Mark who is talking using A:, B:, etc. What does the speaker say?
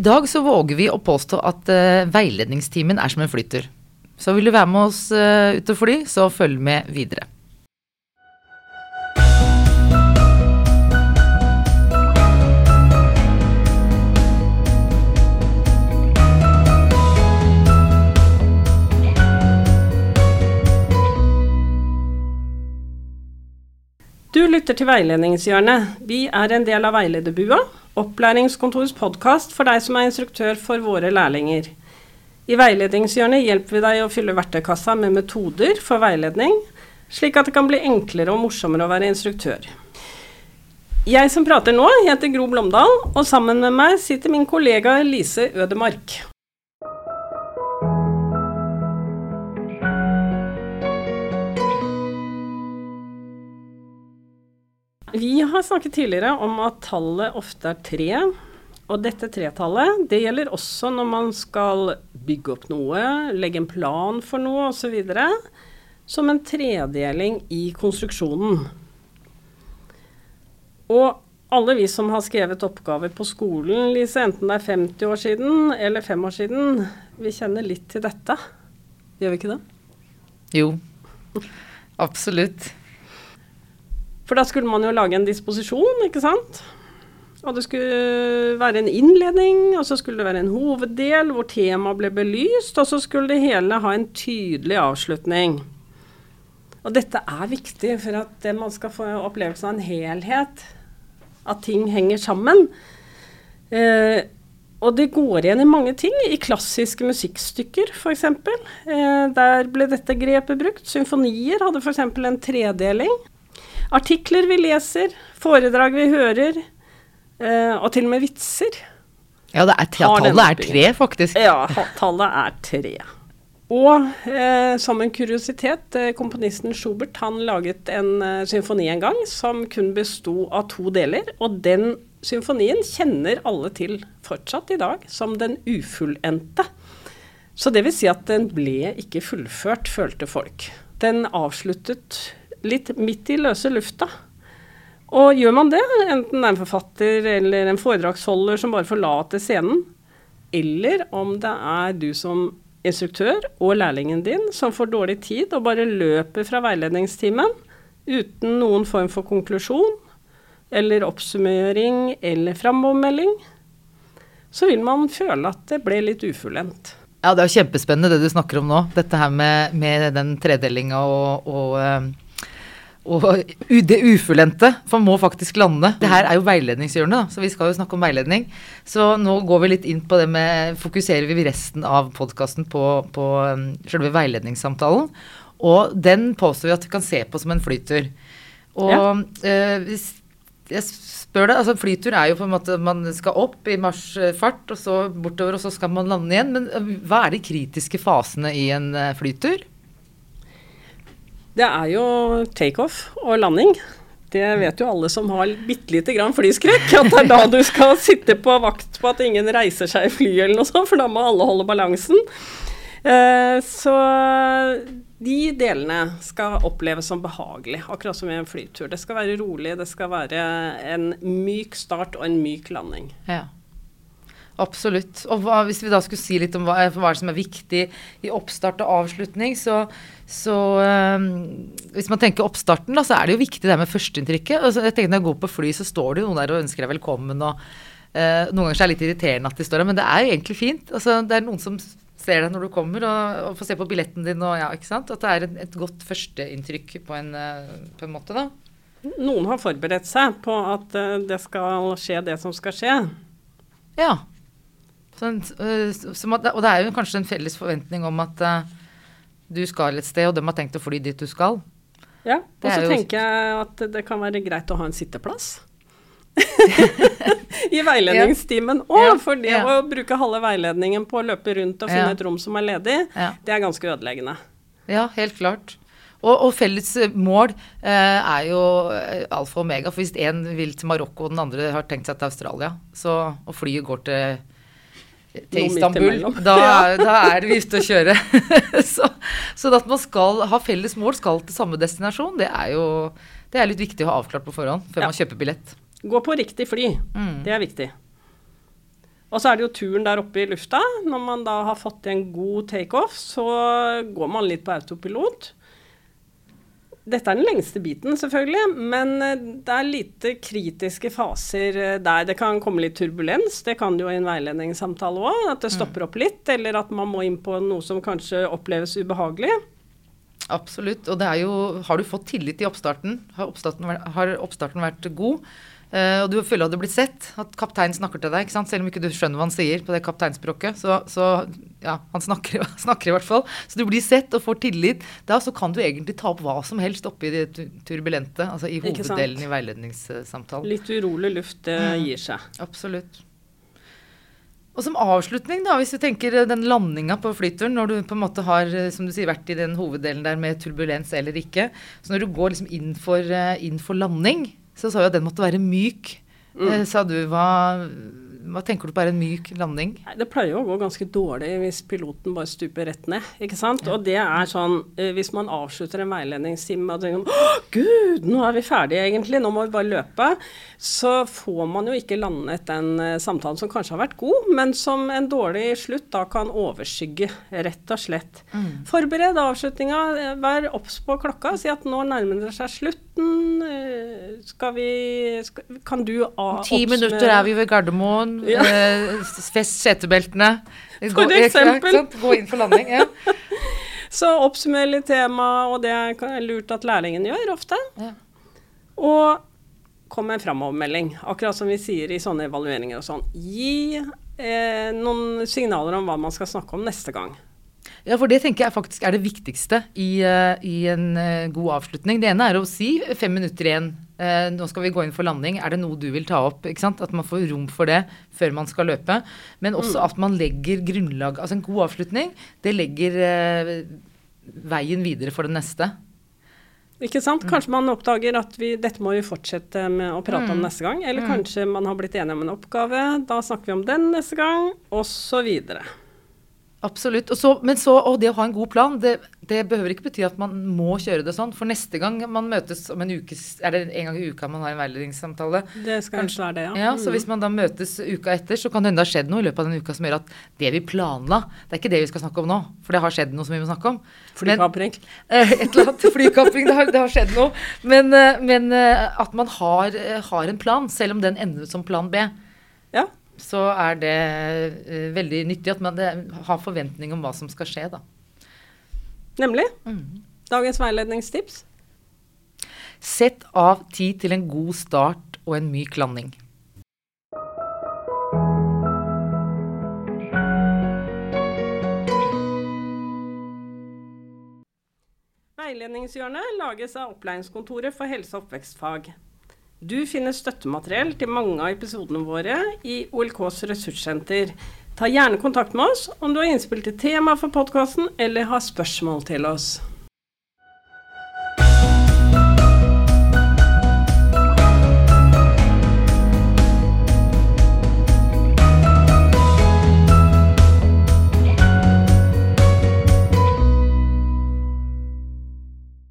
A: I dag så våger vi å påstå at uh, veiledningstimen er som en flyter. Så vil du være med oss uh, ut og fly, så følg med videre.
B: Du lytter til Veiledningshjørnet. Vi er en del av Veilederbua, opplæringskontorets podkast for deg som er instruktør for våre lærlinger. I Veiledningshjørnet hjelper vi deg å fylle verktøykassa med metoder for veiledning, slik at det kan bli enklere og morsommere å være instruktør. Jeg som prater nå, heter Gro Blomdal, og sammen med meg sitter min kollega Lise Ødemark. Vi har snakket tidligere om at tallet ofte er tre. Og dette tretallet det gjelder også når man skal bygge opp noe, legge en plan for noe osv. Som en tredeling i konstruksjonen. Og alle vi som har skrevet oppgaver på skolen, Lise, enten det er 50 år siden eller 5 år siden, vi kjenner litt til dette. Gjør vi ikke det?
A: Jo, absolutt.
B: For da skulle man jo lage en disposisjon, ikke sant. Og det skulle være en innledning, og så skulle det være en hoveddel hvor temaet ble belyst, og så skulle det hele ha en tydelig avslutning. Og dette er viktig for at man skal få opplevelsen av en helhet, at ting henger sammen. Eh, og det går igjen i mange ting, i klassiske musikkstykker f.eks. Eh, der ble dette grepet brukt. Symfonier hadde f.eks. en tredeling. Artikler vi leser, foredrag vi hører, eh, og til og med vitser.
A: Ja, er, tallet er tre, faktisk.
B: Ja, tallet er tre. Og eh, som en kuriositet, eh, komponisten Schubert han laget en eh, symfoni en gang som kun besto av to deler. Og den symfonien kjenner alle til fortsatt i dag som den ufullendte. Så det vil si at den ble ikke fullført, følte folk. Den avsluttet litt midt i løse lufta. Og gjør man det, enten det er en forfatter eller en foredragsholder som bare forlater scenen, eller om det er du som instruktør og lærlingen din som får dårlig tid og bare løper fra veiledningstimen uten noen form for konklusjon eller oppsummering eller framovermelding, så vil man føle at det ble litt ufullendt.
A: Ja, det er jo kjempespennende det du snakker om nå. Dette her med, med den tredelinga og, og eh, og det ufullendte, for må faktisk lande. Det her er jo veiledningshjørnet, så vi skal jo snakke om veiledning. Så nå går vi litt inn på det med Fokuserer vi resten av podkasten på, på um, selve veiledningssamtalen. Og den påstår vi at vi kan se på som en flytur. Og ja. øh, jeg spør deg, altså Flytur er jo på en måte man skal opp i marsjfart, og så bortover, og så skal man lande igjen. Men øh, hva er de kritiske fasene i en flytur?
B: Det er jo takeoff og landing. Det vet jo alle som har bitte lite grann flyskrekk, at det er da du skal sitte på vakt på at ingen reiser seg i flyet eller noe sånt, for da må alle holde balansen. Eh, så de delene skal oppleves som behagelig, akkurat som i en flytur. Det skal være rolig, det skal være en myk start og en myk landing.
A: Ja. Absolutt. Og hva, hvis vi da skulle si litt om hva, hva som er viktig i oppstart og avslutning, så, så um, Hvis man tenker oppstarten, da, så er det jo viktig det med førsteinntrykket. Altså, jeg tenker Når jeg går på fly, så står det jo noen der og ønsker deg velkommen. og uh, Noen ganger så er det litt irriterende at de står der, men det er jo egentlig fint. Altså, det er noen som ser deg når du kommer, og, og får se på billetten din. og ja, ikke sant? At det er et, et godt førsteinntrykk på, en, uh, på en måte, da.
B: Noen har forberedt seg på at uh, det skal skje det som skal skje.
A: Ja. Sånn, at, og det er jo kanskje en felles forventning om at uh, du skal et sted, og de har tenkt å fly dit du skal.
B: Ja, og så tenker jeg at det kan være greit å ha en sitteplass. I veiledningstimen òg, ja. for det ja. å bruke halve veiledningen på å løpe rundt og finne ja. et rom som er ledig, det er ganske ødeleggende.
A: Ja, helt klart. Og, og felles mål eh, er jo alfa og omega. For hvis én vil til Marokko og den andre har tenkt seg til Australia, så, og flyet går til til Istanbul, da, da, er vi ute å kjøre. så, så, at man skal ha felles mål, skal til samme destinasjon, det er jo det er litt viktig å ha avklart på forhånd før ja. man kjøper billett.
B: Gå på riktig fly. Mm. Det er viktig. Og så er det jo turen der oppe i lufta. Når man da har fått en god takeoff, så går man litt på autopilot. Dette er den lengste biten, selvfølgelig, men eh, det er lite kritiske faser eh, der. Det kan komme litt turbulens, det kan det jo i en veiledningssamtale òg. At det stopper opp litt, eller at man må inn på noe som kanskje oppleves ubehagelig.
A: Absolutt. Og det er jo Har du fått tillit i oppstarten? Har oppstarten, har oppstarten vært god? Uh, og du føler at du blir sett, at kapteinen snakker til deg. ikke sant? Selv om ikke du skjønner hva han sier på det kapteinspråket. Så, så ja, han snakker, snakker, i hvert fall. Så du blir sett og får tillit. Da så kan du egentlig ta opp hva som helst oppi det turbulente. Altså i hoveddelen i veiledningssamtalen.
B: Litt urolig luft det mm. gir seg.
A: Absolutt. Og som avslutning, da, hvis vi tenker den landinga på flyturen, når du på en måte har som du sier, vært i den hoveddelen der med turbulens eller ikke, så når du går liksom inn for, eh, inn for landing, så sa du at den måtte være myk. Mm. Eh, sa du hva hva tenker du på er en myk landing?
B: Det pleier jo å gå ganske dårlig hvis piloten bare stuper rett ned. ikke sant? Ja. Og det er sånn eh, Hvis man avslutter en veiledningstime og tenker Å, gud, nå er vi ferdige egentlig, nå må vi bare løpe. Så får man jo ikke landet den uh, samtalen som kanskje har vært god, men som en dårlig slutt da kan overskygge, rett og slett. Mm. Forbered avslutninga. Vær obs på klokka. Si at nå nærmer det seg slutten. Uh, skal vi skal, Kan du
A: oppsummere Ti minutter er vi ved Gardermoen. Ja. Eh, fest setebeltene.
B: Gå.
A: Gå inn for landing. Ja.
B: Så oppsummer litt tema, og det er lurt at lærlingen gjør ofte. Ja. Og kom med en framovermelding, akkurat som vi sier i sånne evalueringer og sånn. Gi eh, noen signaler om hva man skal snakke om neste gang.
A: Ja, for det tenker jeg faktisk er det viktigste i, uh, i en uh, god avslutning. Det ene er å si fem minutter igjen Uh, nå skal vi gå inn for landing. Er det noe du vil ta opp? ikke sant? At man får rom for det før man skal løpe. Men også mm. at man legger grunnlag Altså en god avslutning, det legger veien videre for det neste.
B: Ikke sant? Mm. Kanskje man oppdager at vi, dette må vi fortsette med å prate mm. om neste gang. Eller mm. kanskje man har blitt enige om en oppgave. Da snakker vi om den neste gang, osv.
A: Absolutt. Og så, men så, og det å ha en god plan, det, det, behøver ikke bety at man må kjøre det sånn. For neste gang man møtes om en uke Er det en gang i uka man har en veiledningssamtale?
B: Det skal kanskje være det, ja.
A: ja så mm. hvis man da møtes uka etter, så kan det hende det har skjedd noe i løpet av den uka som gjør at det vi planla, det er ikke det vi skal snakke om nå. For det har skjedd noe som vi må snakke om.
B: Flykapring.
A: Eh, et eller annet. Flykapring. Det, det, har skjedd noe. Men, eh, men eh, at man har, har en plan, selv om den ender som plan B.
B: Ja
A: så er det uh, veldig nyttig at man det, har forventning om hva som skal skje, da.
B: Nemlig. Mm. Dagens veiledningstips?
A: Sett av tid til en god start og en myk landing.
B: Veiledningshjørnet lages av Opplæringskontoret for helse- og oppvekstfag. Du finner støttemateriell til mange av episodene våre i OLKs ressurssenter. Ta gjerne kontakt med oss om du har innspill til tema for podkasten eller har spørsmål til oss.